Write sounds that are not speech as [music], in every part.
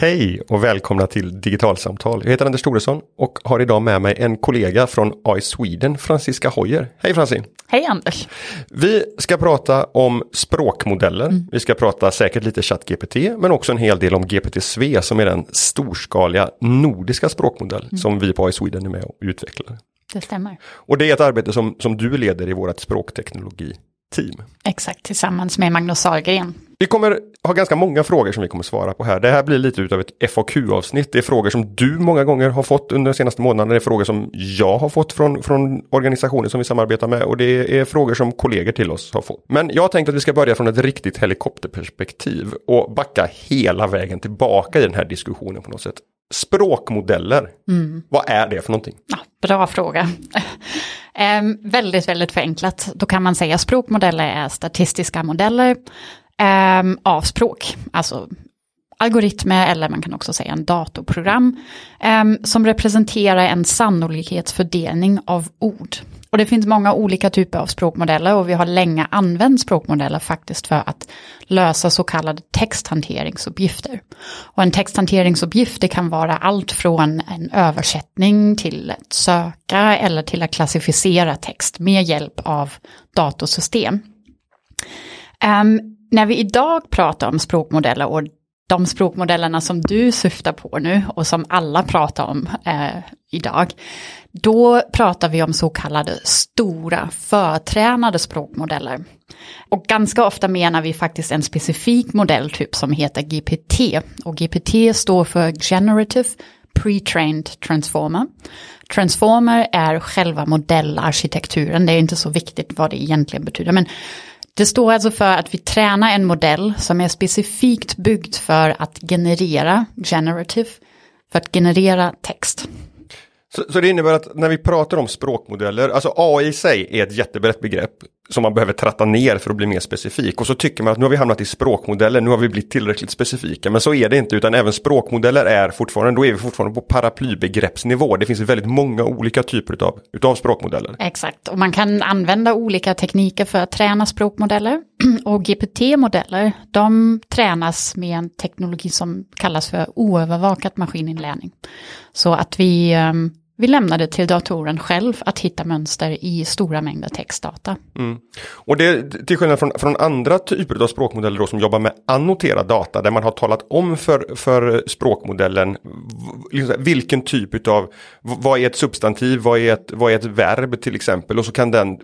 Hej och välkomna till Digitalsamtal. Jag heter Anders Thoresson och har idag med mig en kollega från AI Sweden, Franziska Hoyer. Hej Franci! Hej Anders! Vi ska prata om språkmodeller. Mm. Vi ska prata säkert lite ChatGPT men också en hel del om GPT-SVE som är den storskaliga nordiska språkmodell mm. som vi på AI Sweden är med och utvecklar. Det stämmer. Och det är ett arbete som, som du leder i vårt språkteknologi team. Exakt, tillsammans med Magnus Sahlgren. Vi kommer ha ganska många frågor som vi kommer svara på här. Det här blir lite utav ett FAQ-avsnitt. Det är frågor som du många gånger har fått under de senaste månaderna. Det är frågor som jag har fått från, från organisationer som vi samarbetar med och det är frågor som kollegor till oss har fått. Men jag tänkte att vi ska börja från ett riktigt helikopterperspektiv och backa hela vägen tillbaka i den här diskussionen på något sätt. Språkmodeller, mm. vad är det för någonting? Ja, bra fråga. Eh, väldigt, väldigt förenklat. Då kan man säga språkmodeller är statistiska modeller eh, av språk. Alltså algoritmer eller man kan också säga en datorprogram eh, som representerar en sannolikhetsfördelning av ord. Och det finns många olika typer av språkmodeller och vi har länge använt språkmodeller faktiskt för att lösa så kallade texthanteringsuppgifter. Och en texthanteringsuppgift det kan vara allt från en översättning till att söka eller till att klassificera text med hjälp av datorsystem. Um, när vi idag pratar om språkmodeller och de språkmodellerna som du syftar på nu och som alla pratar om eh, idag, då pratar vi om så kallade stora förtränade språkmodeller. Och ganska ofta menar vi faktiskt en specifik modelltyp som heter GPT. Och GPT står för Generative Pre-trained Transformer. Transformer är själva modellarkitekturen, det är inte så viktigt vad det egentligen betyder. Men det står alltså för att vi tränar en modell som är specifikt byggd för att generera generative, för att generera text. Så, så, det innebär att när vi pratar om språkmodeller, alltså AI i sig är ett jättebrett begrepp som man behöver tratta ner för att bli mer specifik. Och så tycker man att nu har vi hamnat i språkmodeller, nu har vi blivit tillräckligt specifika. Men så är det inte, utan även språkmodeller är fortfarande, då är vi fortfarande på paraplybegreppsnivå. Det finns väldigt många olika typer utav, utav språkmodeller. Exakt, och man kan använda olika tekniker för att träna språkmodeller. [clears throat] Och GPT-modeller, de tränas med en teknologi som kallas för oövervakat maskininlärning. Så att vi um, vi lämnade till datoren själv att hitta mönster i stora mängder textdata. Mm. Och det till skillnad från, från andra typer av språkmodeller då, som jobbar med annoterad data där man har talat om för, för språkmodellen liksom vilken typ av, vad är ett substantiv, vad är ett, vad är ett verb till exempel och så kan den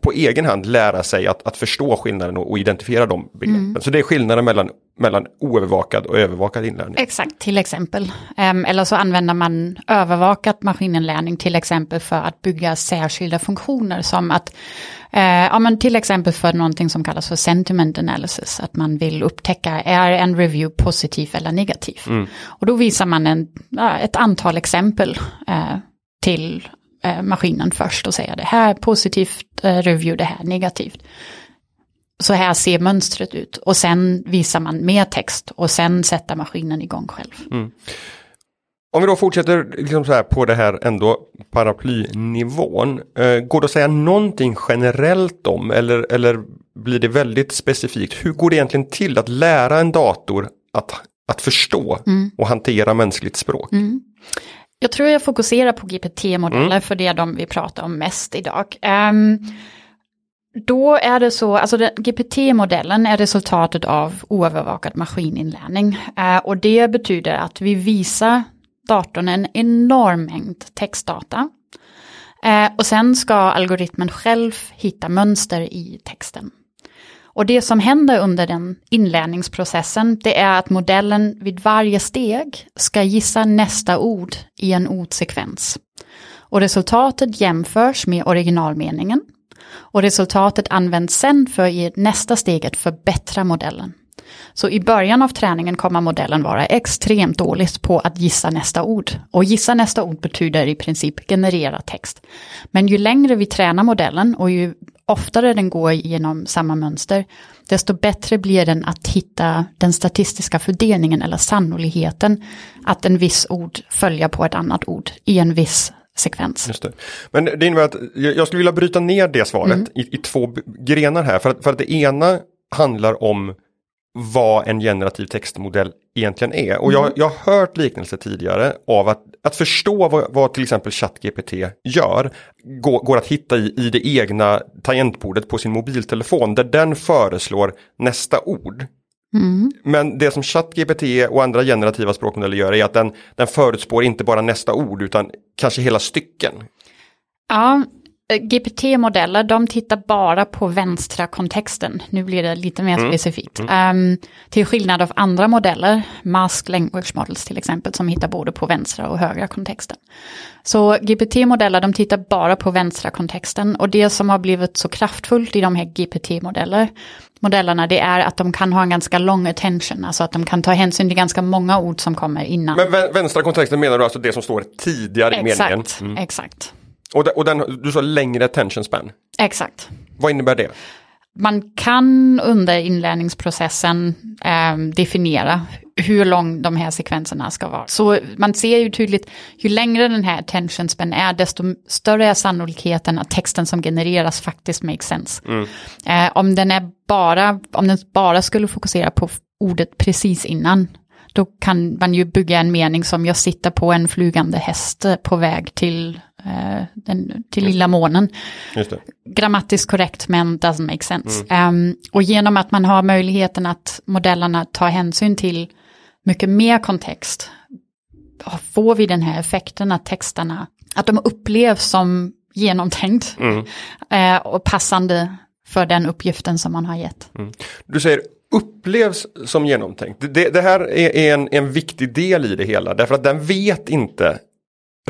på egen hand lära sig att, att förstå skillnaden och, och identifiera de begreppen. Mm. Så det är skillnaden mellan, mellan oövervakad och övervakad inlärning. Exakt, till exempel. Um, eller så använder man övervakat maskininlärning till exempel för att bygga särskilda funktioner som att uh, ja, men till exempel för någonting som kallas för sentiment analysis, att man vill upptäcka är en review positiv eller negativ. Mm. Och då visar man en, uh, ett antal exempel uh, till maskinen först och säga det här är positivt eh, review, det här är negativt. Så här ser mönstret ut och sen visar man mer text och sen sätter maskinen igång själv. Mm. Om vi då fortsätter liksom så här på det här ändå paraplynivån. Eh, går det att säga någonting generellt om eller, eller blir det väldigt specifikt? Hur går det egentligen till att lära en dator att, att förstå mm. och hantera mänskligt språk? Mm. Jag tror jag fokuserar på GPT-modeller mm. för det är de vi pratar om mest idag. Um, då är det så, alltså GPT-modellen är resultatet av oövervakad maskininlärning. Uh, och det betyder att vi visar datorn en enorm mängd textdata. Uh, och sen ska algoritmen själv hitta mönster i texten. Och det som händer under den inlärningsprocessen, det är att modellen vid varje steg ska gissa nästa ord i en ordsekvens. Och resultatet jämförs med originalmeningen. Och resultatet används sen för i nästa steget förbättra modellen. Så i början av träningen kommer modellen vara extremt dåligt på att gissa nästa ord. Och gissa nästa ord betyder i princip generera text. Men ju längre vi tränar modellen och ju oftare den går genom samma mönster, desto bättre blir den att hitta den statistiska fördelningen eller sannolikheten att en viss ord följer på ett annat ord i en viss sekvens. Just det. Men det innebär att jag skulle vilja bryta ner det svaret mm. i, i, två grenar här. För att, för att det ena handlar om vad en generativ textmodell egentligen är. Och jag, jag har hört liknelser tidigare av att, att förstå vad, vad till exempel ChatGPT gör går, går att hitta i, i det egna tangentbordet på sin mobiltelefon där den föreslår nästa ord. Mm. Men det som ChatGPT och andra generativa språkmodeller gör är att den, den förutspår inte bara nästa ord utan kanske hela stycken. Ja, GPT-modeller, de tittar bara på vänstra kontexten. Nu blir det lite mer specifikt. Um, till skillnad av andra modeller, Mask Language Models till exempel, som hittar både på vänstra och högra kontexten. Så GPT-modeller, de tittar bara på vänstra kontexten. Och det som har blivit så kraftfullt i de här GPT-modeller, modellerna, det är att de kan ha en ganska lång attention, alltså att de kan ta hänsyn till ganska många ord som kommer innan. Men vä- vänstra kontexten menar du alltså det som står tidigare i meningen? Exakt, Mm. exakt, Och, den, och den, du sa längre attention span. exakt. Vad innebär det? Man kan under inlärningsprocessen eh, definiera hur lång de här sekvenserna ska vara. Så man ser ju tydligt, ju längre den här attention span är, desto större är sannolikheten att texten som genereras faktiskt makes sense. Eh, om, den är bara, om den bara skulle fokusera på ordet precis innan, då kan man ju bygga en mening som jag sitter på en flygande häst på väg till, den, till lilla månen grammatiskt korrekt men doesn't make sense. Ehm, och genom att man har möjligheten att modellerna tar hänsyn till mycket mer kontext får vi den här effekten att texterna, att de upplevs som genomtänkt [laughs] eh, och passande för den uppgiften som man har gett. Du säger upplevs som genomtänkt. Det, det här är är en, en viktig del i det hela därför att den vet inte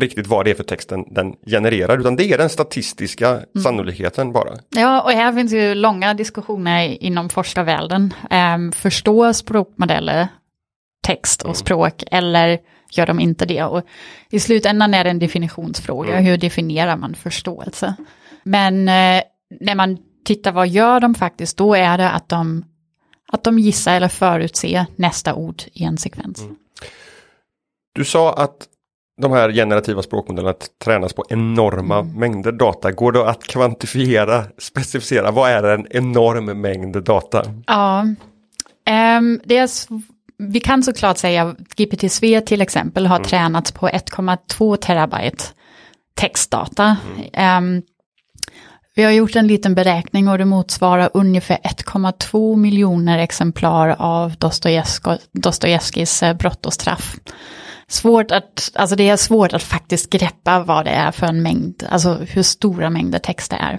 riktigt vad det är för texten den genererar utan det är den statistiska sannolikheten bara. Ja, och här finns ju långa diskussioner inom forskarvärlden. Um, förstår språkmodeller text och språk eller gör de inte det? Och I slutändan är det en definitionsfråga, hur definierar man förståelse? Men eh, när man tittar vad gör de faktiskt, då är det att de, att de gissar eller förutser nästa ord i en sekvens. Du sa att de här generativa språkmodellerna tränas på enorma mängder data. Går det att kvantifiera, specificera, vad är en enorm mängd data? Ja, ehm, det är vi kan såklart säga GPT-SV till exempel har tränats på 1,2 terabyte textdata. Ehm, vi har gjort en liten beräkning och det motsvarar ungefär 1,2 miljoner exemplar av Dostojevskijs eh, brott och straff. Svårt att, alltså det är svårt att faktiskt greppa vad det är för en mängd, alltså hur stora mängder text det är.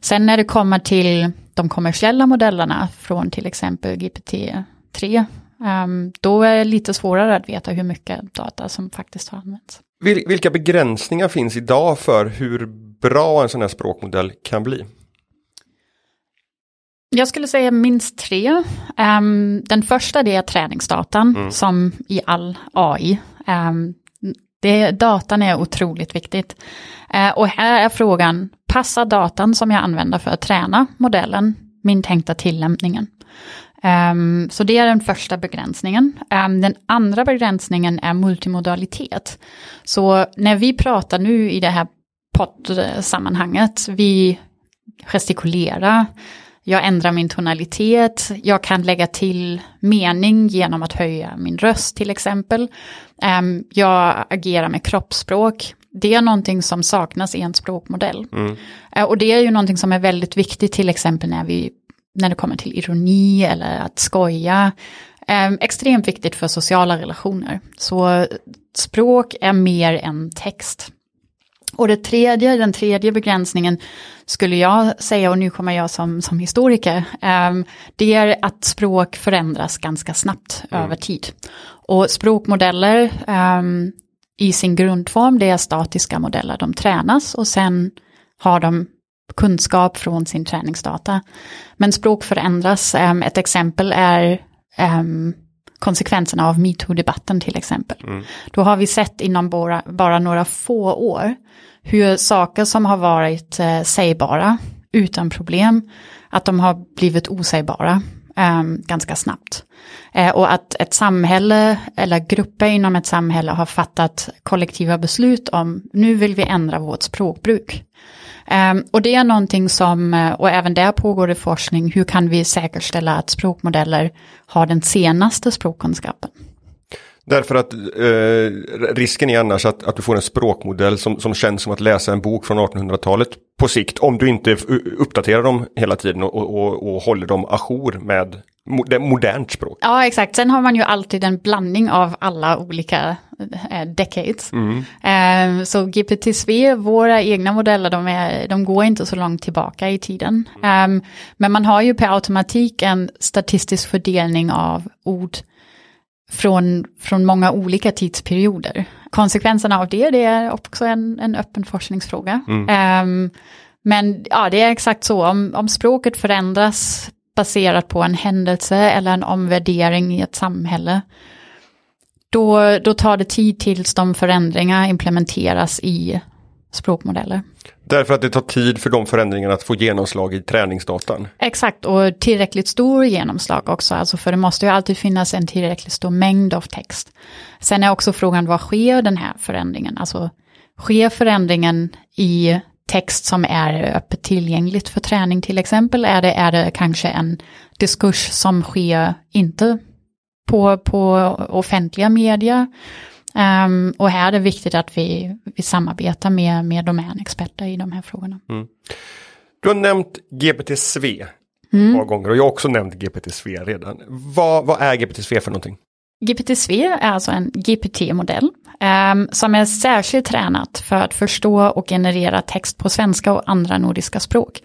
Sen när det kommer till de kommersiella modellerna från till exempel GPT-3, ehm, då är det lite svårare att veta hur mycket data som faktiskt har använts. Vil- vilka begränsningar finns idag för hur bra en sån här språkmodell kan bli? Jag skulle säga minst tre. Ehm, den första är träningsdatan, som i all AI. Um, det, datan är otroligt viktigt. Eh, och här är frågan, passar datan som jag använder för att träna modellen min tänkta tillämpningen? Ehm, så det är den första begränsningen. Ehm, den andra begränsningen är multimodalitet. Så när vi pratar nu i det här poddsammanhanget, vi gestikulerar, jag ändrar min tonalitet, jag kan lägga till mening genom att höja min röst till exempel. Ehm, jag agerar med kroppsspråk. Det är någonting som saknas i en språkmodell. Eh, och det är ju någonting som är väldigt viktigt till exempel när, vi, när det kommer till ironi eller att skoja. Ehm, extremt viktigt för sociala relationer. Så språk är mer än text. Och det tredje, den tredje begränsningen skulle jag säga, och nu kommer jag som, som historiker, ehm, det är att språk förändras ganska snabbt över tid. Och språkmodeller ehm, i sin grundform, det är statiska modeller, de tränas och sen har de kunskap från sin träningsdata. Men språk förändras, Ehm, ett exempel är ehm, konsekvenserna av metoo-debatten till exempel. Då har vi sett inom bara, bara några få år hur saker som har varit eh, sägbara utan problem, att de har blivit osägbara eh, ganska snabbt. Eh, och att ett samhälle eller grupper inom ett samhälle har fattat kollektiva beslut om nu vill vi ändra vårt språkbruk. Um, och det är någonting som, eh, och även där pågår det forskning, hur kan vi säkerställa att språkmodeller har den senaste språkkunskapen? Därför att eh, risken är annars att, att du får en språkmodell som, som känns som att läsa en bok från 1800-talet på sikt. Om du inte uppdaterar dem hela tiden och, och, och håller dem ajour med modernt språk. Ja, exakt. Sen har man ju alltid en blandning av alla olika eh, decades. Mm. Eh, så GPT-SV, våra egna modeller, de, är, de går inte så långt tillbaka i tiden. Mm. Eh, men man har ju per automatik en statistisk fördelning av ord från, från många olika tidsperioder. Konsekvenserna av det, det är också en, en öppen forskningsfråga. Mm. Um, men ja, det är exakt så, om, om språket förändras baserat på en händelse eller en omvärdering i ett samhälle, då, då tar det tid tills de förändringar implementeras i språkmodeller. Därför att det tar tid för de förändringarna att få genomslag i träningsdatan. Exakt, och tillräckligt stor genomslag också, alltså för det måste ju alltid finnas en tillräckligt stor mängd av text. Sen är också frågan, vad sker den här förändringen? Alltså, sker förändringen i text som är öppet tillgängligt för träning till exempel? Är det, är det kanske en diskurs som sker inte på, på offentliga medier? Um, och här är det viktigt att vi, vi samarbetar med, med domänexperter i de här frågorna. Mm. Du har nämnt GPT-SV mm. par gånger och jag har också nämnt GPT-SV redan. Vad, vad är GPT-SV för någonting? GPT-SV är alltså en GPT-modell um, som är särskilt tränat för att förstå och generera text på svenska och andra nordiska språk.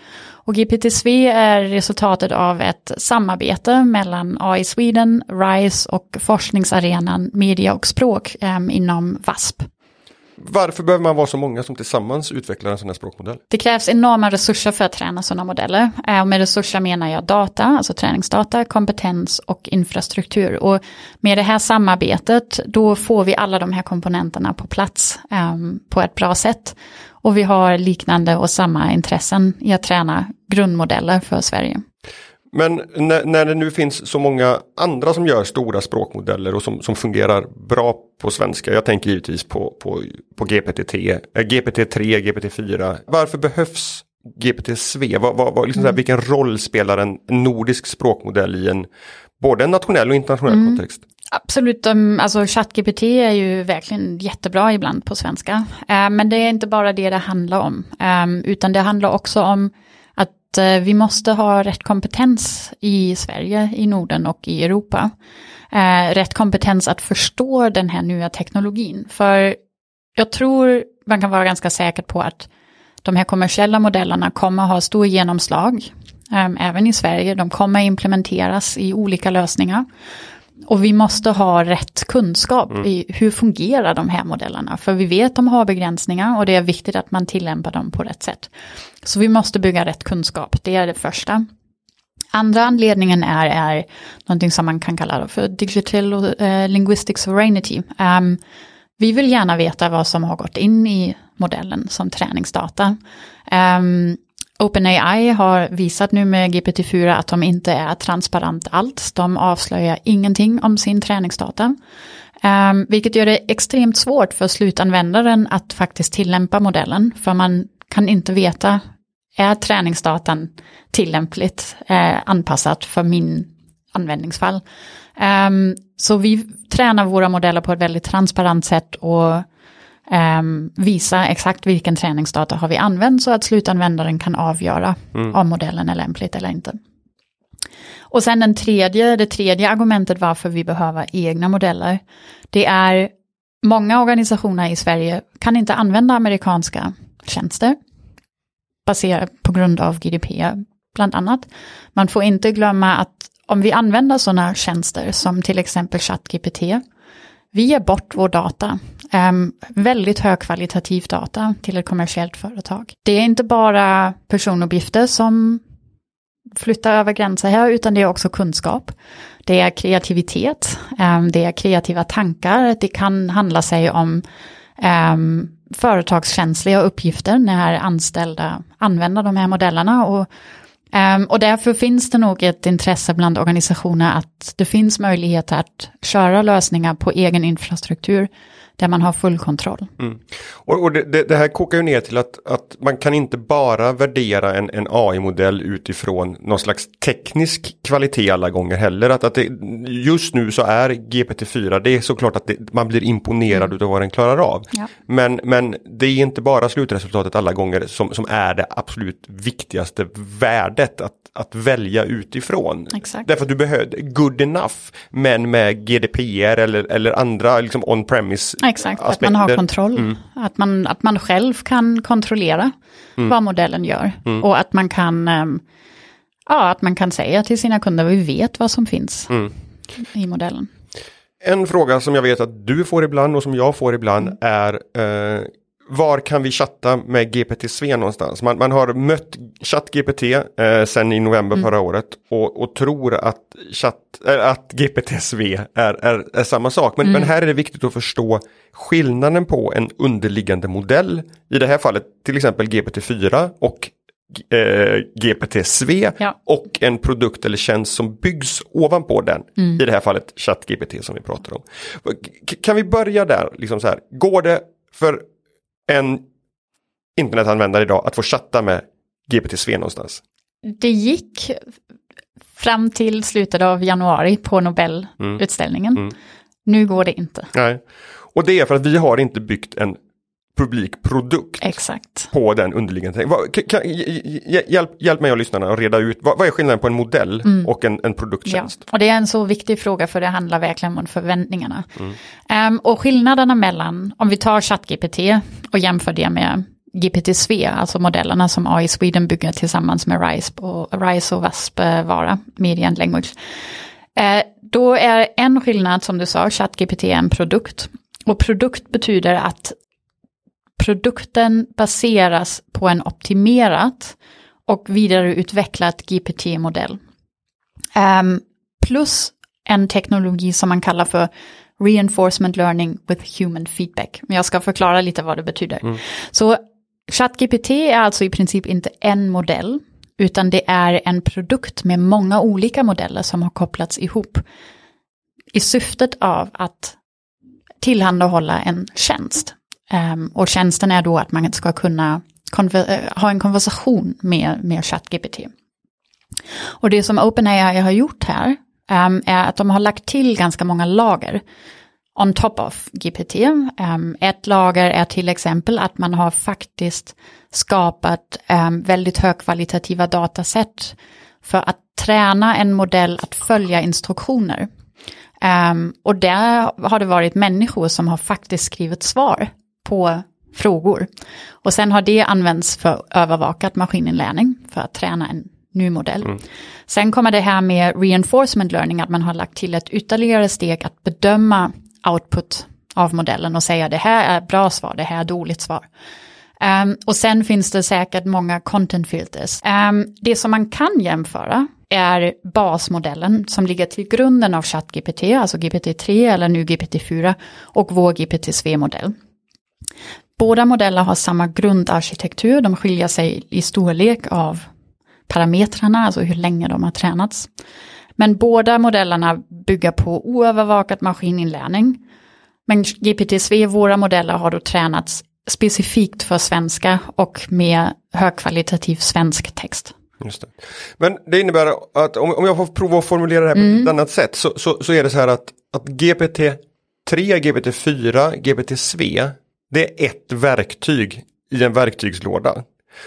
Och GPT-SV är resultatet av ett samarbete mellan AI Sweden, RISE och forskningsarenan Media och språk um, inom VASP. Varför behöver man vara så många som tillsammans utvecklar en sån här språkmodell? Det krävs enorma resurser för att träna sådana modeller. Eh, och med resurser menar jag data, alltså träningsdata, kompetens och infrastruktur. Och med det här samarbetet då får vi alla de här komponenterna på plats um, på ett bra sätt. Och vi har liknande och samma intressen i att träna grundmodeller för Sverige. Men när, när, det nu finns så många andra som gör stora språkmodeller och som, som fungerar bra på svenska. Jag tänker givetvis på, på, på GPT-3, äh, GPT-3, GPT-4. Varför behövs GPT-SV? Vad, vad, vad, liksom mm. vilken roll spelar en nordisk språkmodell i en både en nationell och internationell mm. kontext? Absolut, alltså ChatGPT är ju verkligen jättebra ibland på svenska. Eh, men det är inte bara det det handlar om, ehm, utan det handlar också om Eh, vi måste ha rätt kompetens i Sverige, i Norden och i Europa. Eh, rätt kompetens att förstå den här nya teknologin. För jag tror man kan vara ganska säker på att de här kommersiella modellerna kommer ha stor genomslag, ehm, även i Sverige. De kommer implementeras i olika lösningar. Och vi måste ha rätt kunskap mm. i hur fungerar de här modellerna. För vi vet de har begränsningar och det är viktigt att man tillämpar dem på rätt sätt. Så vi måste bygga rätt kunskap, det är det första. Andra anledningen är, är någonting som man kan kalla för digital uh, linguistic sovereignty. Um, vi vill gärna veta vad som har gått in i modellen som träningsdata. Um, OpenAI har visat nu med GPT-4 att de inte är transparent alls. De avslöjar ingenting om sin träningsdata. Um, vilket gör det extremt svårt för slutanvändaren att faktiskt tillämpa modellen. För man kan inte veta, är träningsdatan tillämpligt eh, anpassat för min användningsfall? Um, så vi tränar våra modeller på ett väldigt transparent sätt och um, visa exakt vilken träningsdata har vi använt så att slutanvändaren kan avgöra mm. om modellen är lämpligt eller inte. Och sen den tredje, det tredje argumentet varför vi behöver egna modeller, det är många organisationer i Sverige kan inte använda amerikanska tjänster baserat på grund av GDPR bland annat. Man får inte glömma att om vi använder sådana tjänster som till exempel ChatGPT vi ger bort vår data, um, väldigt högkvalitativ data till ett kommersiellt företag. Det är inte bara personuppgifter som flyttar över gränser här, utan det är också kunskap. Det är kreativitet, um, det är kreativa tankar, det kan handla sig om um, företagskänsliga uppgifter när anställda använder de här modellerna. Och Um, och därför finns det nog ett intresse bland organisationer att det finns möjligheter att köra lösningar på egen infrastruktur där man har full kontroll. Mm. Och, och det, det, här kokar ju ner till att, att man kan inte bara värdera en, en AI-modell utifrån någon slags teknisk kvalitet alla gånger heller. Att, att det, just nu så är GPT-4, det är såklart att det, man blir imponerad mm. av vad den klarar av. Ja. Men, men det är inte bara slutresultatet alla gånger som, som är det absolut viktigaste värdet att, att välja utifrån. Exakt. Därför att du behöver good enough men med GDPR eller, eller andra liksom on-premise Exakt, aspekter. att man har kontroll. Mm. Att, man, att man själv kan kontrollera mm. vad modellen gör. Mm. Och att man kan um, ja, att man kan säga till sina kunder, vi vet vad som finns mm. i modellen. En fråga som jag vet att du får ibland och som jag får ibland mm. är eh, var kan vi chatta med GPT-SV någonstans? Man, man har mött ChatGPT eh, sen i november mm. förra året och, och tror att, chat, äh, att GPT-SV är, är, är, samma sak. Men, mm. men här är det viktigt att förstå skillnaden på en underliggande modell, i det här fallet till exempel GPT-4 och eh, GPT-SV ja. och en produkt eller tjänst som byggs ovanpå den. Mm. I det här fallet ChatGPT som vi pratar om. kan vi börja där, liksom så här, går det för en internetanvändare idag att få chatta med GPT-SV någonstans? Det gick fram till slutet av januari på Nobelutställningen. Mm. Mm. Nu går det inte. Nej. Och det är för att vi har inte byggt en publik produkt Exakt. på den underliggande. Kan, hjälp, hjälp mig och lyssnarna att reda ut vad, vad är skillnaden på en modell mm. och en, en produkttjänst? Ja, och det är en så viktig fråga för det handlar verkligen om förväntningarna. Mm. Um, och skillnaderna mellan, om vi tar ChatGPT och jämför det med GPT-SV, alltså modellerna som AI Sweden bygger tillsammans med RISE och, RISE och WASP eh, vara, Media and Language. Eh, då är en skillnad som du sa, ChatGPT är en produkt. Och produkt betyder att produkten baseras på en optimerat och vidareutvecklat GPT-modell. Um, ehm, plus en teknologi som man kallar för reinforcement learning with human feedback. Men jag ska förklara lite vad det betyder. Mm. Så ChatGPT är alltså i princip inte en modell, utan det är en produkt med många olika modeller som har kopplats ihop i syftet av att tillhandahålla en tjänst. Um, och tjänsten är då att man ska kunna eh, ha en konversation med, med ChatGPT. Och det som OpenAI har gjort här um, är att de har lagt till ganska många lager on top of GPT. Um, ehm, ett lager är till exempel att man har faktiskt skapat um, väldigt högkvalitativa datasätt. för att träna en modell att följa instruktioner. Um, och där har det varit människor som har faktiskt skrivit svar på frågor. Och sen har det använts för övervakat maskininlärning för att träna en ny modell. Mm. Sen kommer det här med reinforcement learning, att man har lagt till ett ytterligare steg att bedöma output av modellen och säga det här är bra svar, det här är dåligt svar. Um, och sen finns det säkert många content filters. Um, det som man kan jämföra är basmodellen som ligger till grunden av ChatGPT, alltså GPT-3 eller nu GPT-4 och vår GPT-SV-modell. Båda modeller har samma grundarkitektur, de skiljer sig i storlek av parametrarna, alltså hur länge de har tränats. Men båda modellerna bygger på oövervakat maskininlärning. Men GPT-SV, våra modeller, har då tränats specifikt för svenska och med högkvalitativ svensk text. Just det. Men det innebär att om, om jag får prova att formulera det här mm. på ett annat sätt så, så, så är det så här att, att GPT-3, GPT-4, GPT-SV det är ett verktyg i en verktygslåda.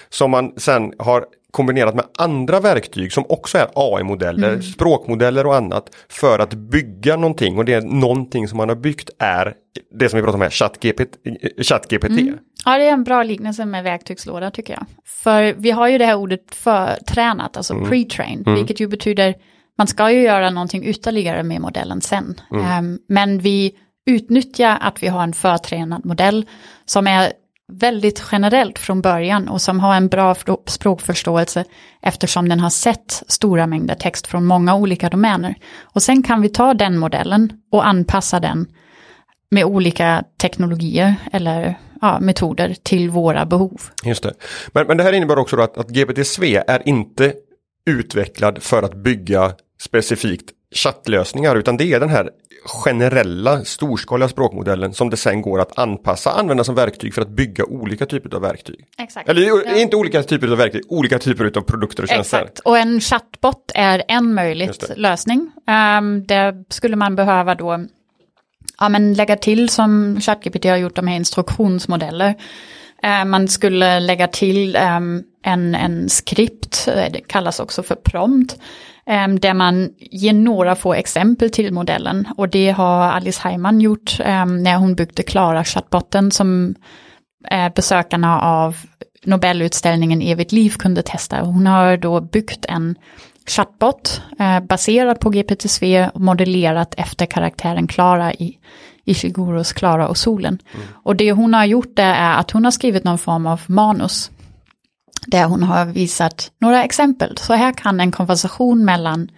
Som man sen har kombinerat med andra verktyg som också är AI-modeller, mm. språkmodeller och annat för att bygga någonting och det är någonting som man har byggt är det som vi pratar om här, ChatGPT. Chat mm. Ja, det är en bra liknelse med verktygslåda tycker jag. För vi har ju det här ordet för tränat, alltså mm. pre-trained, mm. vilket ju betyder man ska ju göra någonting ytterligare med modellen sen. Um, men vi utnyttja att vi har en förtränad modell som är väldigt generellt från början och som har en bra språkförståelse eftersom den har sett stora mängder text från många olika domäner. Och sen kan vi ta den modellen och anpassa den med olika teknologier eller ja, metoder till våra behov. Just det. Men, men det här innebär också att, att GPT-SV är inte utvecklad för att bygga specifikt chattlösningar utan det är den här generella storskaliga språkmodellen som det sen går att anpassa, använda som verktyg för att bygga olika typer av verktyg. Exakt. Eller inte olika typer av verktyg, olika typer av produkter och tjänster. Exakt, och en chatbot är en möjlig lösning. Um, det skulle man behöva då ja, men lägga till som ChatGPT har gjort de här instruktionsmodeller. Eh, man skulle lägga till ehm, en, en skript, eh, det kallas också för prompt, där man ger några få exempel till modellen. Och det har Alice Heiman gjort ehm, när hon byggde Klara chatbotten som eh, besökarna av Nobelutställningen Evigt liv kunde testa. Hon har då byggt en chatbot eh, baserad på GPT-3 och modellerat efter karaktären Klara i Ishiguros Klara och solen. Och det hon har gjort det är att hon har skrivit någon form av manus. Där hon har visat några exempel. Så här kan en konversation mellan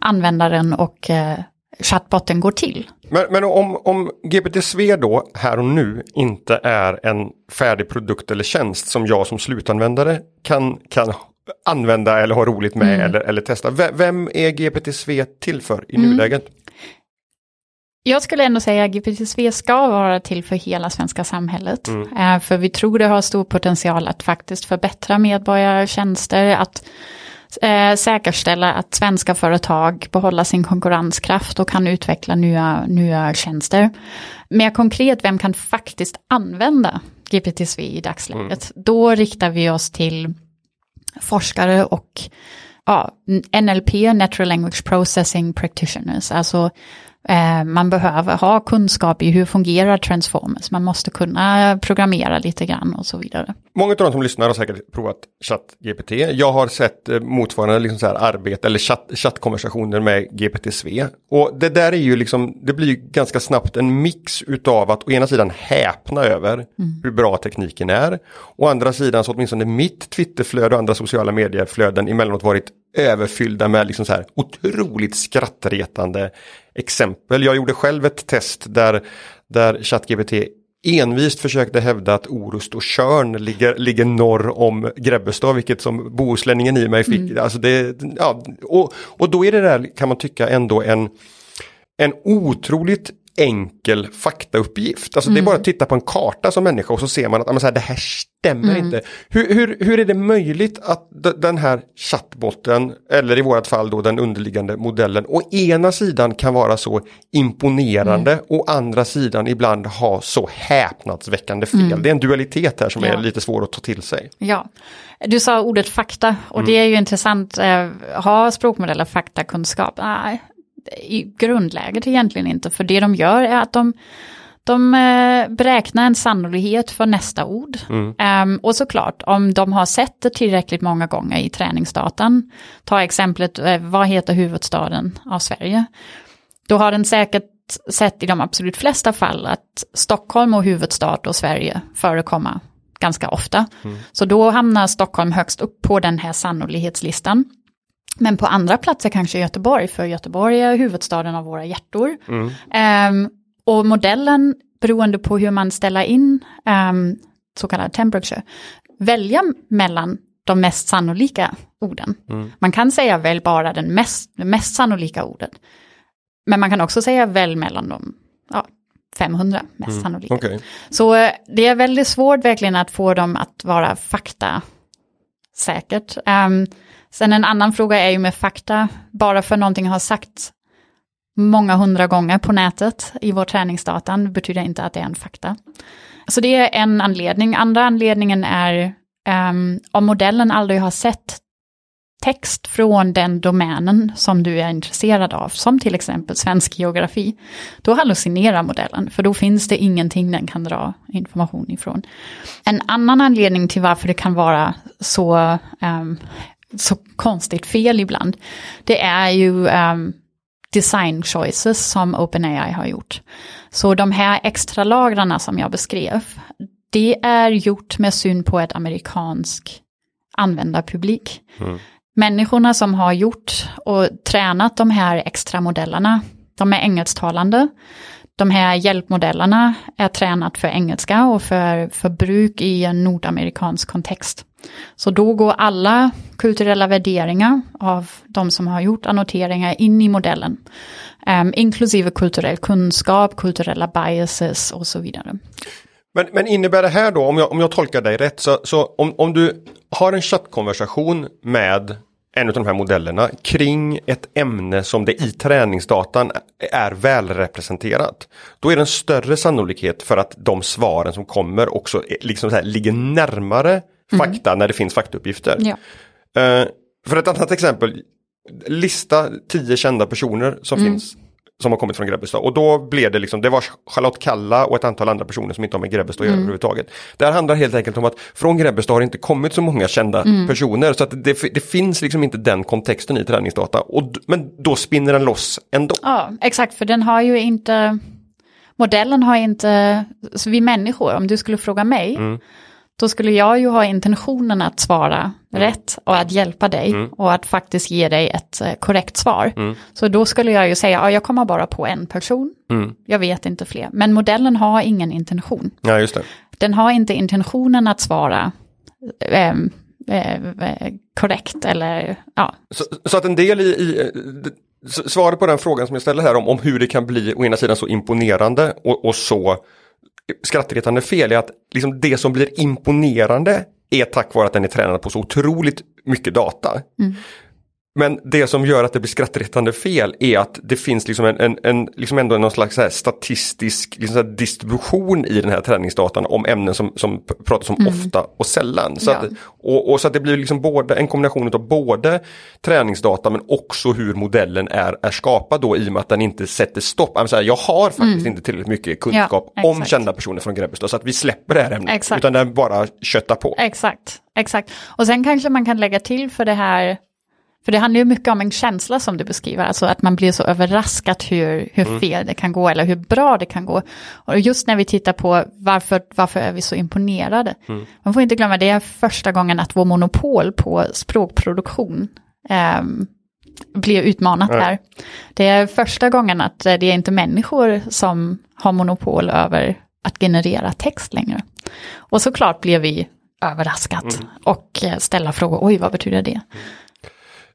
användaren och eh, chatbotten gå till. Men, men om, om GPT-SVE då här och nu inte är en färdig produkt eller tjänst som jag som slutanvändare kan, kan använda eller ha roligt med eller, eller testa. V- Vem är GPT-SVE till för i nuläget? Jag skulle ändå säga att GPT-3 ska vara till för hela svenska samhället. Eh, För vi tror det har stor potential att faktiskt förbättra medborgartjänster, att eh, säkerställa att svenska företag behåller sin konkurrenskraft och kan utveckla nya, nya tjänster. Mer konkret, vem kan faktiskt använda GPT-3 i dagsläget? Då riktar vi oss till forskare och ja, NLP, Natural Language Processing Practitioners. Alltså man behöver ha kunskap i hur fungerar transformers. Man måste kunna programmera lite grann och så vidare. Många av de som lyssnar har säkert provat ChatGPT. Jag har sett eh, motsvarande liksom så här arbete eller chatt, chattkonversationer med GPT-SVE. Och det där är ju liksom, det blir ganska snabbt en mix utav att å ena sidan häpna över hur bra tekniken är. Å andra sidan så åtminstone mitt Twitterflöde och andra sociala medieflöden emellanåt varit överfyllda med liksom så här otroligt skrattretande exempel. Jag gjorde själv ett test där, där ChatGPT envist försökte hävda att Orust och Tjörn ligger, ligger norr om Grebbestad, vilket som bohuslänningen i mig fick. Alltså det, ja, och, och då är det där, kan man tycka, ändå en, en otroligt enkel faktauppgift. Alltså det är bara att titta på en karta som människa och så ser man att men så här, det här stämmer inte. Hur, hur, hur är det möjligt att den här chattbotten, eller i vårat fall då den underliggande modellen, å ena sidan kan vara så imponerande och andra sidan ibland ha så häpnadsväckande fel. Det är en dualitet här som Ja. är lite svår att ta till sig. Ja, du sa ordet fakta och det är ju intressant. Eh, har språkmodeller faktakunskap? Nej, i grundläget egentligen inte. För det de gör är att de, de eh, beräknar en sannolikhet för nästa ord. Ehm, och såklart, om de har sett det tillräckligt många gånger i träningsdatan, ta exemplet, eh, vad heter huvudstaden av Sverige? Då har den säkert sett i de absolut flesta fall att Stockholm och huvudstad och Sverige förekommer ganska ofta. Så då hamnar Stockholm högst upp på den här sannolikhetslistan. Men på andra platser kanske Göteborg, för Göteborg är huvudstaden av våra hjärtor. Ehm, och modellen, beroende på hur man ställer in ehm, så kallad temperature, välja mellan de mest sannolika orden. Man kan säga välj bara den mest, det mest sannolika ordet. Men man kan också säga välj mellan de ja, 500 mest sannolika. Okej. Så eh, det är väldigt svårt verkligen att få dem att vara fakta säkert. Um, sen en annan fråga är ju med fakta, bara för någonting har sagts många hundra gånger på nätet i vår träningsdatan betyder inte att det är en fakta. Så det är en anledning. Andra anledningen är um, om modellen aldrig har sett text från den domänen som du är intresserad av, som till exempel svensk geografi, då hallucinerar modellen, för då finns det ingenting den kan dra information ifrån. En annan anledning till varför det kan vara så, um, så konstigt fel ibland, det är ju ehm, design choices som OpenAI har gjort. Så de här extra lagrarna som jag beskrev, det är gjort med syn på ett amerikansk användarpublik. Människorna som har gjort och tränat de här extra modellerna, de är engelsktalande. de här hjälpmodellerna är tränat för engelska och för, för bruk i en nordamerikansk kontext. Så då går alla kulturella värderingar av de som har gjort annoteringar in i modellen. Um, inklusive kulturell kunskap, kulturella biases och så vidare. Men, men innebär det här då, om jag, om jag tolkar dig rätt, så, så om, om du har en chattkonversation med en av de här modellerna kring ett ämne som det i träningsdatan är välrepresenterat. Då är det en större sannolikhet för att de svaren som kommer också eh, liksom så här, ligger närmare fakta mm. när det finns faktauppgifter. Ja. Uh, för ett annat exempel, lista tio kända personer som mm. finns som har kommit från Grebbestad. Och då blev det liksom, det var Charlotte Kalla och ett antal andra personer som inte har med Grebbestad att göra mm. överhuvudtaget. Det här handlar helt enkelt om att från Grebbestad har det inte kommit så många kända mm. personer. Så att det, det, finns liksom inte den kontexten i träningsdata. Och, men då spinner den loss ändå. Ja, exakt, för den har ju inte, modellen har inte, vi människor, om du skulle fråga mig, mm då skulle jag ju ha intentionen att svara mm. rätt och att hjälpa dig mm. och att faktiskt ge dig ett eh, korrekt svar. Mm. Så då skulle jag ju säga, ja, jag kommer bara på en person, mm. jag vet inte fler. Men modellen har ingen intention. Ja, just det. Den har inte intentionen att svara eh, eh, korrekt eller ja. Så, så, att en del i, i svaret på den frågan som jag ställer här om, om hur det kan bli å ena sidan så imponerande och, och så skrattretande fel är att liksom det som blir imponerande är tack vare att den är tränad på så otroligt mycket data. Mm. Men det som gör att det blir skrattretande fel är att det finns liksom en, en, en liksom ändå någon slags statistisk liksom distribution i den här träningsdatan om ämnen som, som pratas om mm. ofta och sällan. Så, ja. att, och, och, så att det blir liksom både en kombination av både träningsdata men också hur modellen är, är skapad då i och med att den inte sätter stopp. Säga, jag har faktiskt mm. inte tillräckligt mycket kunskap ja, om kända personer från Grebbestad så att vi släpper det här ämnet. Exakt. Utan den bara köttar på. Exakt, exakt. Och sen kanske man kan lägga till för det här för det handlar ju mycket om en känsla som du beskriver, alltså att man blir så överraskad hur, hur mm. fel det kan gå eller hur bra det kan gå. Och just när vi tittar på varför, varför är vi så imponerade. Mm. Man får inte glömma, det är första gången att vår monopol på språkproduktion eh, blir utmanat mm. här. Det är första gången att det är inte människor som har monopol över att generera text längre. Och såklart blir vi överraskat mm. och ställa frågor, oj vad betyder det?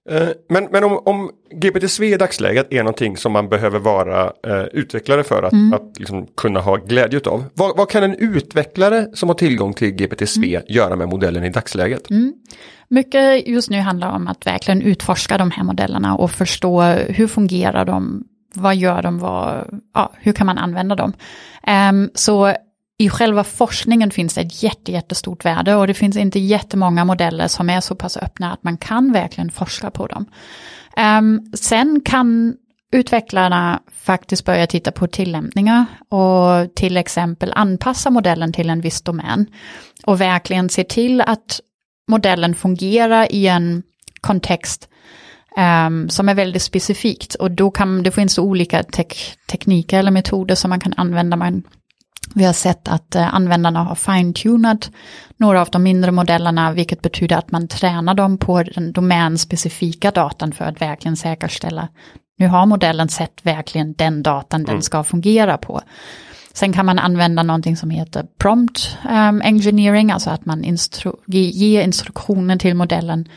Eh, men, men om, om GPTSV i dagsläget är någonting som man behöver vara eh, utvecklare för att, mm. att liksom kunna ha glädje av. Vad, vad, kan en utvecklare som har tillgång till GPTSV mm. göra med modellen i dagsläget? Mm. Mycket just nu handlar om att verkligen utforska de här modellerna och förstå hur fungerar de, vad gör de, vad, ja, hur kan man använda dem. Um, så i själva forskningen finns det ett jätte, jättestort värde och det finns inte jättemånga modeller som är så pass öppna att man kan verkligen forska på dem. Um, sen kan utvecklarna faktiskt börja titta på tillämpningar och till exempel anpassa modellen till en viss domän och verkligen se till att modellen fungerar i en kontext um, som är väldigt specifikt och då kan det finns olika tek tekniker eller metoder som man kan använda. Man vi har sett att eh, användarna har fine-tunat några av de mindre modellerna, vilket betyder att man tränar dem på den domänspecifika datan för att verkligen säkerställa, nu har modellen sett verkligen den datan mm. den ska fungera på. Sen kan man använda någonting som heter prompt um, engineering, alltså att man instru ger instruktioner till modellen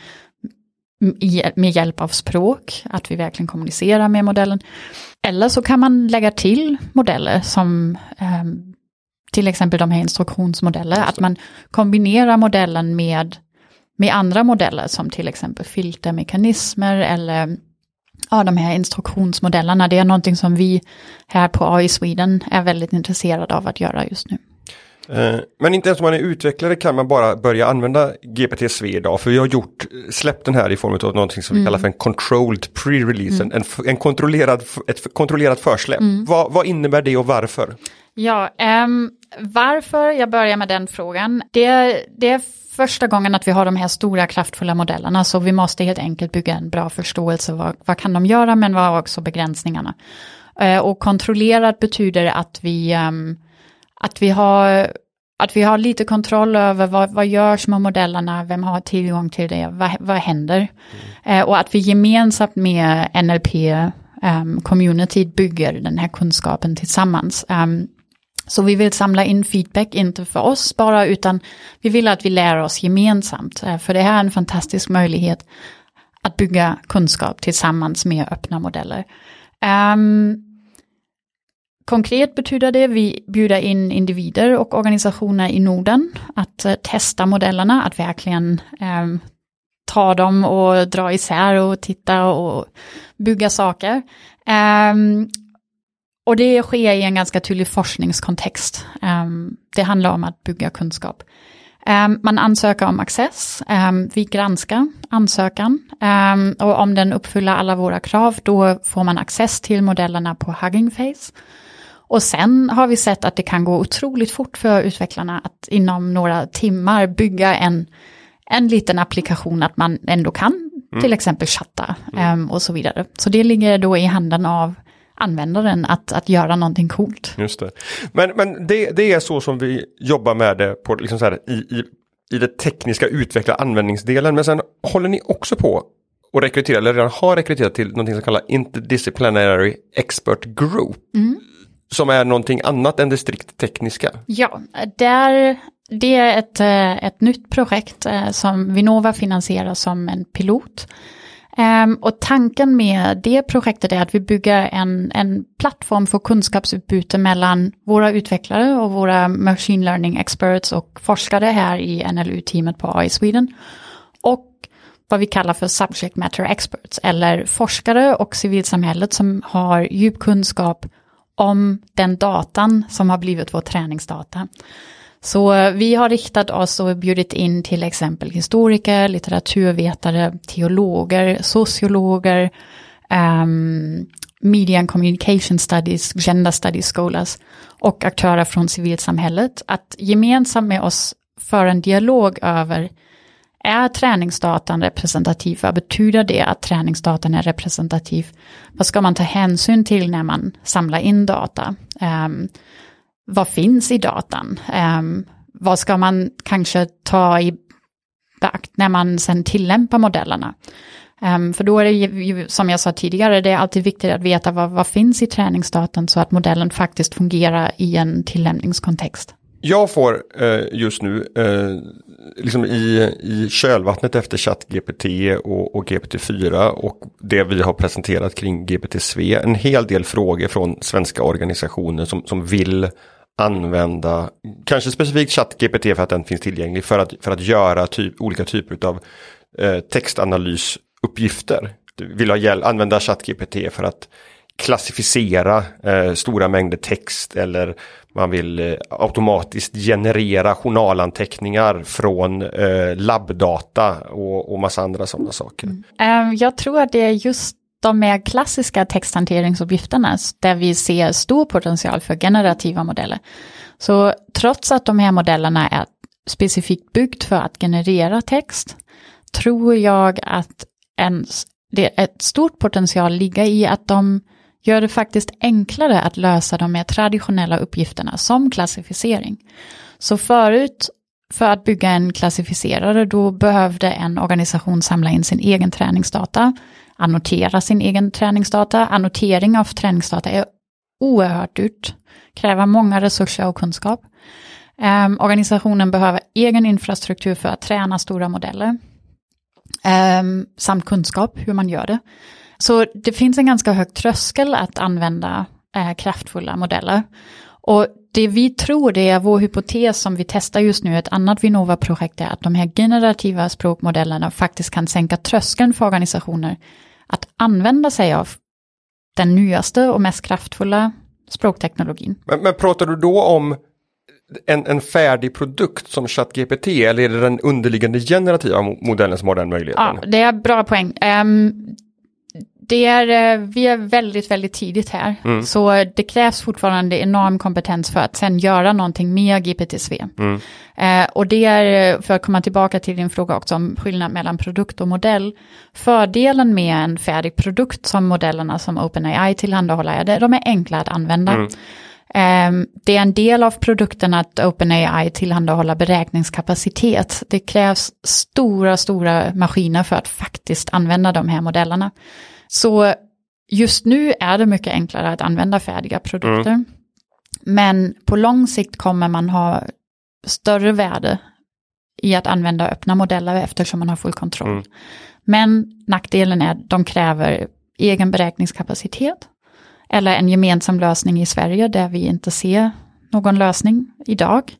med hjälp av språk, att vi verkligen kommunicerar med modellen. Eller så kan man lägga till modeller som um, till exempel de här instruktionsmodeller, att man kombinerar modellen med, med andra modeller som till exempel filtermekanismer eller ja, de här instruktionsmodellerna. Det är någonting som vi här på AI Sweden är väldigt intresserade av att göra just nu. Eh, men inte ens om man är utvecklare kan man bara börja använda GPT-SV idag. För vi har gjort, släppt den här i form av någonting som vi mm. kallar för en controlled pre-release. Mm. En, en kontrollerad, ett kontrollerat försläpp. Mm. Vad, vad, innebär det och varför? Ja, um, varför jag börjar med den frågan, det, det är första gången att vi har de här stora kraftfulla modellerna, så vi måste helt enkelt bygga en bra förståelse, vad, vad kan de göra, men vad är också begränsningarna. Uh, och kontrollerat betyder att vi, um, att vi har att vi har lite kontroll över vad, vad görs med modellerna, vem har tillgång till det, vad, vad händer? Mm. Eh, och att vi gemensamt med NLP um, community bygger den här kunskapen tillsammans. Um, så vi vill samla in feedback, inte för oss bara, utan vi vill att vi lär oss gemensamt. Eh, för det här är en fantastisk möjlighet att bygga kunskap tillsammans med öppna modeller. Um, Konkret betyder det vi bjuder in individer och organisationer i Norden att uh, testa modellerna, att verkligen um, ta dem och dra isär och titta och bygga saker. Um, och det sker i en ganska tydlig forskningskontext. Um, det handlar om att bygga kunskap. Um, man ansöker om access, vi granskar ansökan och om den uppfyller alla våra krav då får man access till modellerna på Hugging Face. Och sen har vi sett att det kan gå otroligt fort för utvecklarna att inom några timmar bygga en en liten applikation att man ändå kan mm. till exempel chatta mm. och så vidare. Så det ligger då i handen av användaren att, att göra någonting coolt. Just det. Men, men det, det är så som vi jobbar med det på, liksom så här, i, i, i det tekniska utveckla användningsdelen. Men sen håller ni också på och rekrytera, eller redan har rekryterat till någonting som kallas Interdisciplinary Expert Group. Mm. Som är någonting annat än det strikt tekniska. Ja, där det är ett, eh, ett nytt projekt eh, som Vinnova finansierar som en pilot. Um, och tanken med det projektet är att vi bygger en, en plattform för kunskapsutbyte mellan våra utvecklare och våra machine learning experts och forskare här i NLU-teamet på AI Sweden. Och vad vi kallar för subject matter experts, eller forskare och civilsamhället som har djup kunskap om den datan som har blivit vår träningsdata. Så eh, vi har riktat oss och bjudit in till exempel historiker, litteraturvetare, teologer, sociologer, um, media and communication studies, gender studies scholars och aktörer från civilsamhället att gemensamt med oss föra en dialog över är träningsdatan representativ? Vad betyder det att träningsdatan är representativ? Vad ska man ta hänsyn till när man samlar in data? Um, vad finns i datan? Um, vad ska man kanske ta i beakt när man sen tillämpar modellerna? Um, för då är det ju, som jag sa tidigare, det är alltid viktigt att veta vad, vad finns i träningsdatan så att modellen faktiskt fungerar i en tillämpningskontext. Jag får eh, just nu, eh, liksom i, i kölvattnet efter ChatGPT och, och GPT-4 och det vi har presenterat kring GPT-SV, en hel del frågor från svenska organisationer som, som vill använda, kanske specifikt ChatGPT för att den finns tillgänglig, för att, för att göra typ, olika typer av eh, textanalysuppgifter. Du vill ha hjälp, använda ChatGPT för att klassificera eh, stora mängder text eller man vill eh, automatiskt generera journalanteckningar från eh, labbdata och, och massa andra sådana saker. Mm. Um, jag tror att det är just de mer klassiska texthanteringsuppgifterna där vi ser stor potential för generativa modeller. Så trots att de här modellerna är specifikt byggt för att generera text tror jag att en, det är ett stort potential ligger i att de gör det faktiskt enklare att lösa de mer traditionella uppgifterna som klassificering. Så förut, för att bygga en klassificerare, då behövde en organisation samla in sin egen träningsdata annotera sin egen träningsdata. Annotering av träningsdata är oerhört dyrt, kräver många resurser och kunskap. Eh, organisationen behöver egen infrastruktur för att träna stora modeller. Eh, samt kunskap hur man gör det. Så det finns en ganska hög tröskel att använda eh, kraftfulla modeller. Och det vi tror, det är vår hypotes som vi testar just nu, ett annat Vinnova-projekt är att de här generativa språkmodellerna faktiskt kan sänka tröskeln för organisationer att använda sig av den nyaste och mest kraftfulla språkteknologin. Men, men pratar du då om en, en färdig produkt som ChatGPT eller är det den underliggande generativa modellen som har den möjligheten? Ja, det är bra poäng. Um, det är, eh, vi är väldigt, väldigt tidigt här. Mm. Så det krävs fortfarande enorm kompetens för att sen göra någonting med GPT-SV. Mm. Eh, och det är, eh, för att komma tillbaka till din fråga också om skillnad mellan produkt och modell. Fördelen med en färdig produkt som modellerna som OpenAI tillhandahåller är att de är enkla att använda. Mm. Um, det är en del av produkten att OpenAI tillhandahåller beräkningskapacitet. Det krävs stora, stora maskiner för att faktiskt använda de här modellerna. Så just nu är det mycket enklare att använda färdiga produkter. Mm. Men på lång sikt kommer man ha större värde i att använda öppna modeller eftersom man har full kontroll. Mm. Men nackdelen är att de kräver egen beräkningskapacitet eller en gemensam lösning i Sverige där vi inte ser någon lösning idag.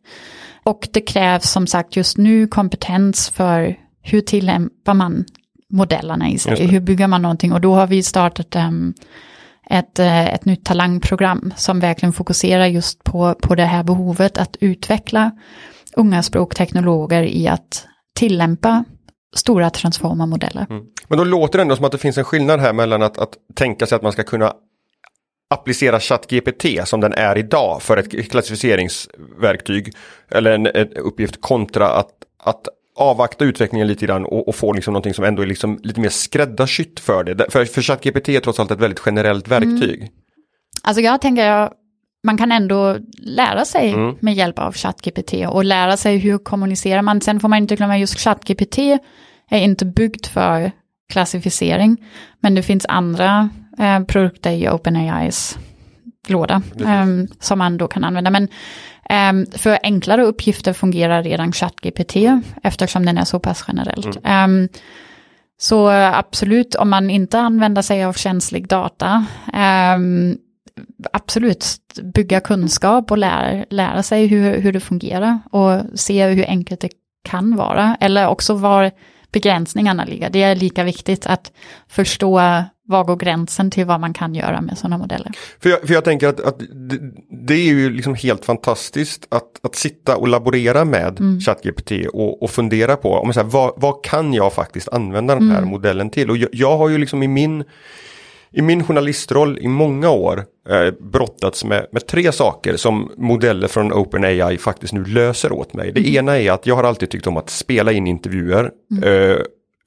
Och det krävs som sagt just nu kompetens för hur tillämpar man modellerna i sig, hur bygger man någonting och då har vi startat um, ett, eh, ett nytt talangprogram som verkligen fokuserar just på, på det här behovet att utveckla unga språkteknologer i att tillämpa stora transformamodeller. Mm. Men då låter det ändå som att det finns en skillnad här mellan att, att tänka sig att man ska kunna applicera ChatGPT som den är idag för ett klassificeringsverktyg eller en, en uppgift kontra att, att avvakta utvecklingen lite grann och, och få liksom någonting som ändå är liksom lite mer skräddarsytt för det. För, för ChatGPT är trots allt ett väldigt generellt verktyg. Mm. Alltså jag tänker, man kan ändå lära sig mm. med hjälp av ChatGPT och lära sig hur kommunicerar man. Sen får man inte glömma just ChatGPT är inte byggt för klassificering, men det finns andra eh, produkter i OpenAIs låda eh, som man då kan använda. Men Um, för enklare uppgifter fungerar redan ChatGPT eftersom den är så pass generellt. Mm. Um, så absolut, om man inte använder sig av känslig data, um, absolut bygga kunskap och lära, lära sig hur, hur det fungerar och se hur enkelt det kan vara. Eller också var begränsningarna ligger. Det är lika viktigt att förstå var går gränsen till vad man kan göra med sådana modeller? För jag, för jag tänker att, att det, det, är ju liksom helt fantastiskt att, att sitta och laborera med mm. ChatGPT och, och fundera på om så här, vad, vad kan jag faktiskt använda den här mm. modellen till? Och jag, jag, har ju liksom i min i min journalistroll i många år eh, brottats med, med tre saker som modeller från OpenAI faktiskt nu löser åt mig. Det mm. ena är att jag har alltid tyckt om att spela in intervjuer mm. eh,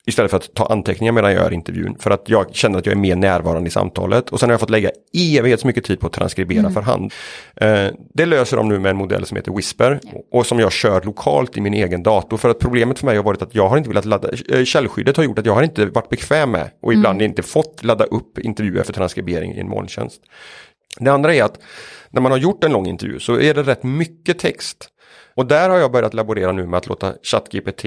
Istället för att ta anteckningar medan jag gör intervjun. För att jag känner att jag är mer närvarande i samtalet. Och sen har jag fått lägga evighets mycket tid på att transkribera mm. för hand. Eh, det löser de nu med en modell som heter Whisper. Ja. Och som jag kör lokalt i min egen dator. För att problemet för mig har varit att jag har inte velat ladda. Eh, källskyddet har gjort att jag har inte varit bekväm med. Och ibland mm. inte fått ladda upp intervjuer för transkribering i en molntjänst. Det andra är att när man har gjort en lång intervju så är det rätt mycket text. Och där har jag börjat laborera nu med att låta ChatGPT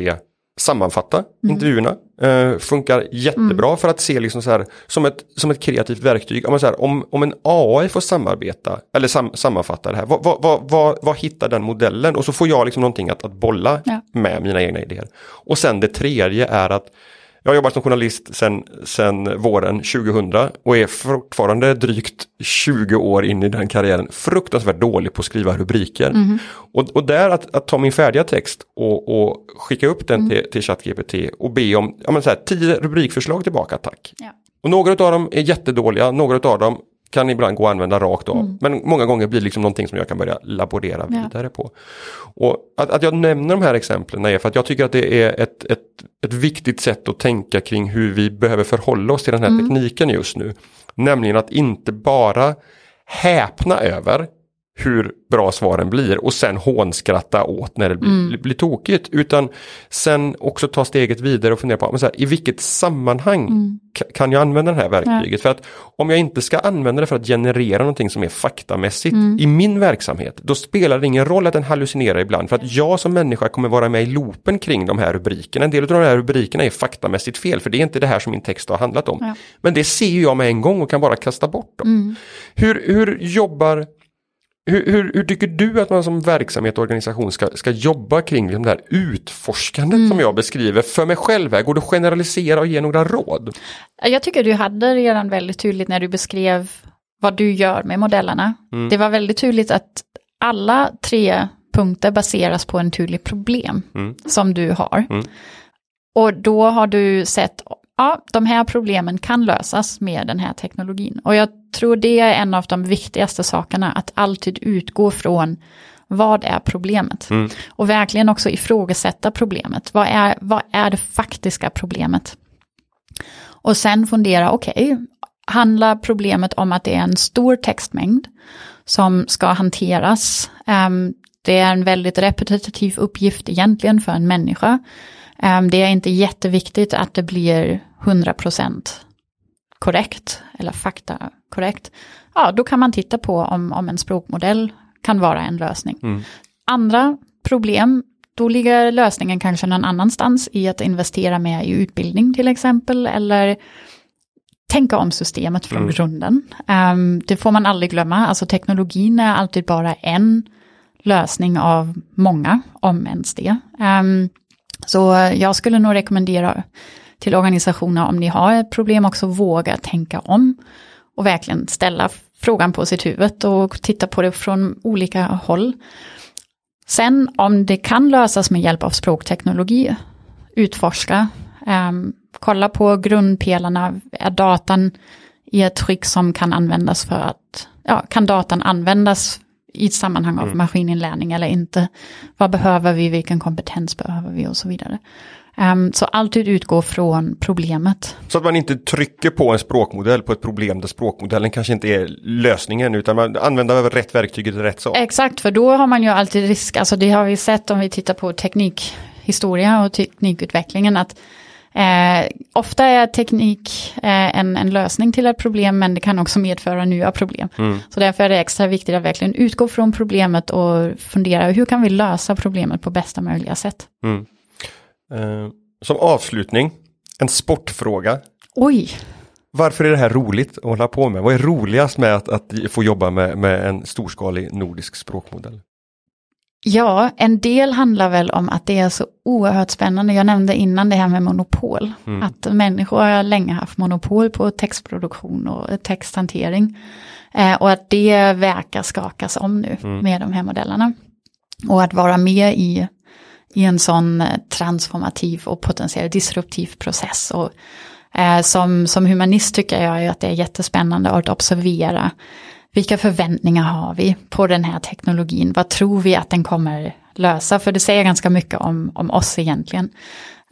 sammanfatta mm. intervjuerna. Uh, funkar jättebra mm. för att se liksom så här, som, ett, som ett kreativt verktyg. Om, så här, om, om en AI får samarbeta eller sam, sammanfatta det här, vad, vad, vad, vad, vad hittar den modellen? Och så får jag liksom någonting att, att bolla ja. med mina egna idéer. Och sen det tredje är att jag har jobbat som journalist sedan våren 2000 och är fortfarande drygt 20 år in i den karriären fruktansvärt dålig på att skriva rubriker. Mm. Och, och där att, att, ta min färdiga text och, och skicka upp den mm. till, till ChatGPT och be om ja, men så här, tio rubrikförslag tillbaka, tack. Ja. Och några av dem är jättedåliga, några av dem kan ibland gå att använda rakt av. Mm. Men många gånger blir det liksom någonting som jag kan börja laborera ja. vidare på. Och att, att jag nämner de här exemplen är för att jag tycker att det är ett, ett, ett viktigt sätt att tänka kring hur vi behöver förhålla oss till den här mm. tekniken just nu. Nämligen att inte bara häpna över hur bra svaren blir och sen hånskratta åt när det blir, mm. blir tokigt. Utan sen också ta steget vidare och fundera på men så här, i vilket sammanhang mm. kan jag använda det här verktyget. Ja. För att om jag inte ska använda det för att generera någonting som är faktamässigt mm. i min verksamhet, då spelar det ingen roll att den hallucinerar ibland. För att jag som människa kommer vara med i loopen kring de här rubrikerna. En del av de här rubrikerna är faktamässigt fel, för det är inte det här som min text har handlat om. Ja. Men det ser jag med en gång och kan bara kasta bort dem. Mm. Hur, hur jobbar hur, hur, hur, tycker du att man som verksamhet och organisation ska, ska jobba kring det här utforskandet mm. som jag beskriver för mig själv? Här? Går det att generalisera och ge några råd? Jag tycker du hade redan väldigt tydligt när du beskrev vad du gör med modellerna. Mm. Det var väldigt tydligt att alla tre punkter baseras på en tydlig problem mm. som du har. Mm. Och då har du sett, ja, de här problemen kan lösas med den här teknologin. Och jag tror det är en av de viktigaste sakerna, att alltid utgå från vad är problemet? Mm. Och verkligen också ifrågasätta problemet. Vad är, vad är det faktiska problemet? Och sen fundera, okej, okay, handlar problemet om att det är en stor textmängd som ska hanteras? Um, det är en väldigt repetitiv uppgift egentligen för en människa. Um, det är inte jätteviktigt att det blir 100% korrekt eller fakta korrekt, ja då kan man titta på om, om en språkmodell kan vara en lösning. Mm. Andra problem, då ligger lösningen kanske någon annanstans i att investera mer i utbildning till exempel eller tänka om systemet från Mm. grunden. Ehm, det får man aldrig glömma, alltså teknologin är alltid bara en lösning av många, om ens det. Ehm, så jag skulle nog rekommendera till organisationer om ni har ett problem också våga tänka om och verkligen ställa frågan på sitt huvud och titta på det från olika håll. Sen om det kan lösas med hjälp av språkteknologi, utforska, ehm, kolla på grundpelarna, är datan i ett tryck som kan användas för att, ja, kan datan användas i ett sammanhang av maskininlärning eller inte? Vad behöver vi, vilken kompetens behöver vi och så vidare. Ehm, så alltid utgå från problemet. Så att man inte trycker på en språkmodell på ett problem där språkmodellen kanske inte är lösningen utan man använder rätt verktyg till rätt sak. Exakt, för då har man ju alltid risk, alltså det har vi sett om vi tittar på teknikhistoria och teknikutvecklingen, att eh, ofta är teknik eh, en, en lösning till ett problem, men det kan också medföra nya problem. Mm. Så därför är det extra viktigt att verkligen utgå från problemet och fundera, hur kan vi lösa problemet på bästa möjliga sätt? Mm. Eh, som avslutning, en sportfråga. Oj, Varför är det här roligt att hålla på med? Vad är roligast med att, att få jobba med, med en storskalig nordisk språkmodell? Ja, en del handlar väl om att det är så oerhört spännande. Jag nämnde innan det här med monopol. Mm. Att människor har länge haft monopol på textproduktion och texthantering. Eh, och att det verkar skakas om nu Mm. med de här modellerna. Och att vara med i, i en sån eh, transformativ och potentiellt disruptiv process. Och, eh, som, som humanist tycker jag att det är jättespännande att observera vilka förväntningar har vi på den här teknologin? Vad tror vi att den kommer lösa? För det säger ganska mycket om, om oss egentligen.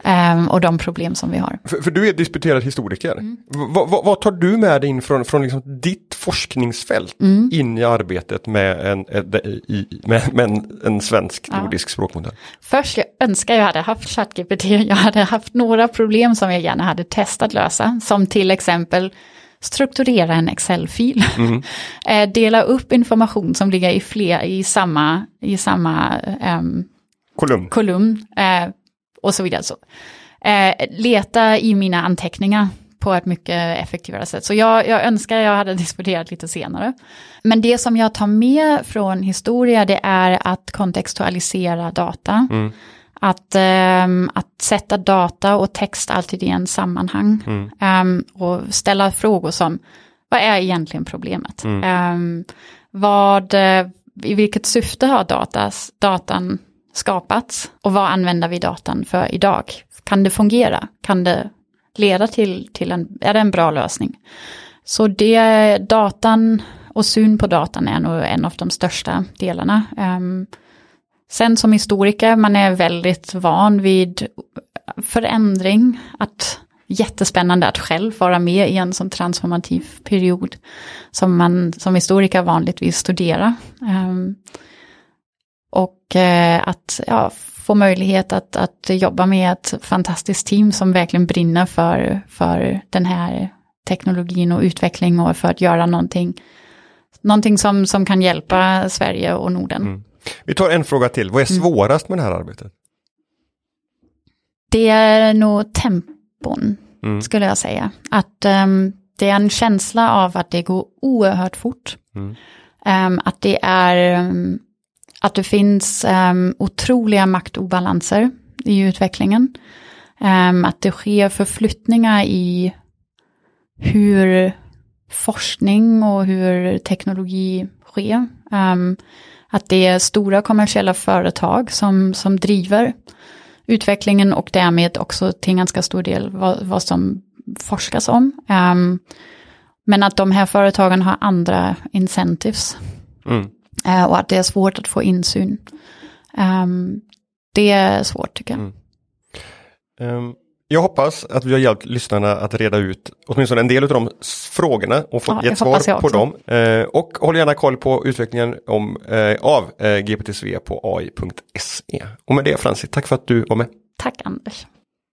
Ehm, och de problem som vi har. För, för du är disputerad historiker. Mm. Vad tar du med dig in från, från liksom ditt forskningsfält Mm. in i arbetet med en, i, med, med en, en svensk Ja. nordisk språkmodell? Först jag önskar jag hade haft ChatGPT. Jag hade haft några problem som jag gärna hade testat lösa. Som till exempel strukturera en Excel-fil. [laughs] Eh, Dela upp information som ligger i, fler, i samma, i samma ehm, Kolumn. kolumn eh, och så vidare. Så. Eh, leta i mina anteckningar på ett mycket effektivare sätt. Så jag, jag önskar jag hade [laughs] disputerat lite senare. Men det som jag tar med från historia det är att kontextualisera data. Mm. Att, ehm, att sätta data och text alltid i en sammanhang. Mm. Ehm, och ställa frågor som, vad är egentligen problemet? Mm. Ehm, vad, eh, I vilket syfte har datas, datan skapats? Och vad använder vi datan för idag? Kan det fungera? Kan det leda till, till en, är det en bra lösning? Så det, datan och syn på datan är nog en av de största delarna. Ehm, sen som historiker, man är väldigt van vid förändring, att jättespännande att själv vara med i en sån transformativ period som man som historiker vanligtvis studerar. Ehm, och eh, att ja, få möjlighet att, att jobba med ett fantastiskt team som verkligen brinner för, för den här teknologin och utveckling och för att göra någonting, någonting som, som kan hjälpa Sverige och Norden. Mm. Vi tar en fråga till. Vad är Mm. svårast med det här arbetet? Det är nog tempon, Mm. skulle jag säga. Att ehm, det är en känsla av att det går oerhört fort. Mm. Ehm, att det är ehm, att det finns um, otroliga maktobalanser i utvecklingen. Um, att det sker förflyttningar i hur forskning och hur teknologi sker. Um, att det är stora kommersiella företag som, som driver utvecklingen och därmed också till en ganska stor del vad, vad som forskas om. Um, men att de här företagen har andra incentives Mm eh, och att det är svårt att få insyn. Ehm, det är svårt tycker jag. Mm. Ehm, jag hoppas att vi har hjälpt lyssnarna att reda ut åtminstone en del av de frågorna och fått Ja, svar på dem. Eh, och håll gärna koll på utvecklingen om, eh, av eh, GPTSV på ai.se. Och med det Francis, tack för att du var med. Tack Anders.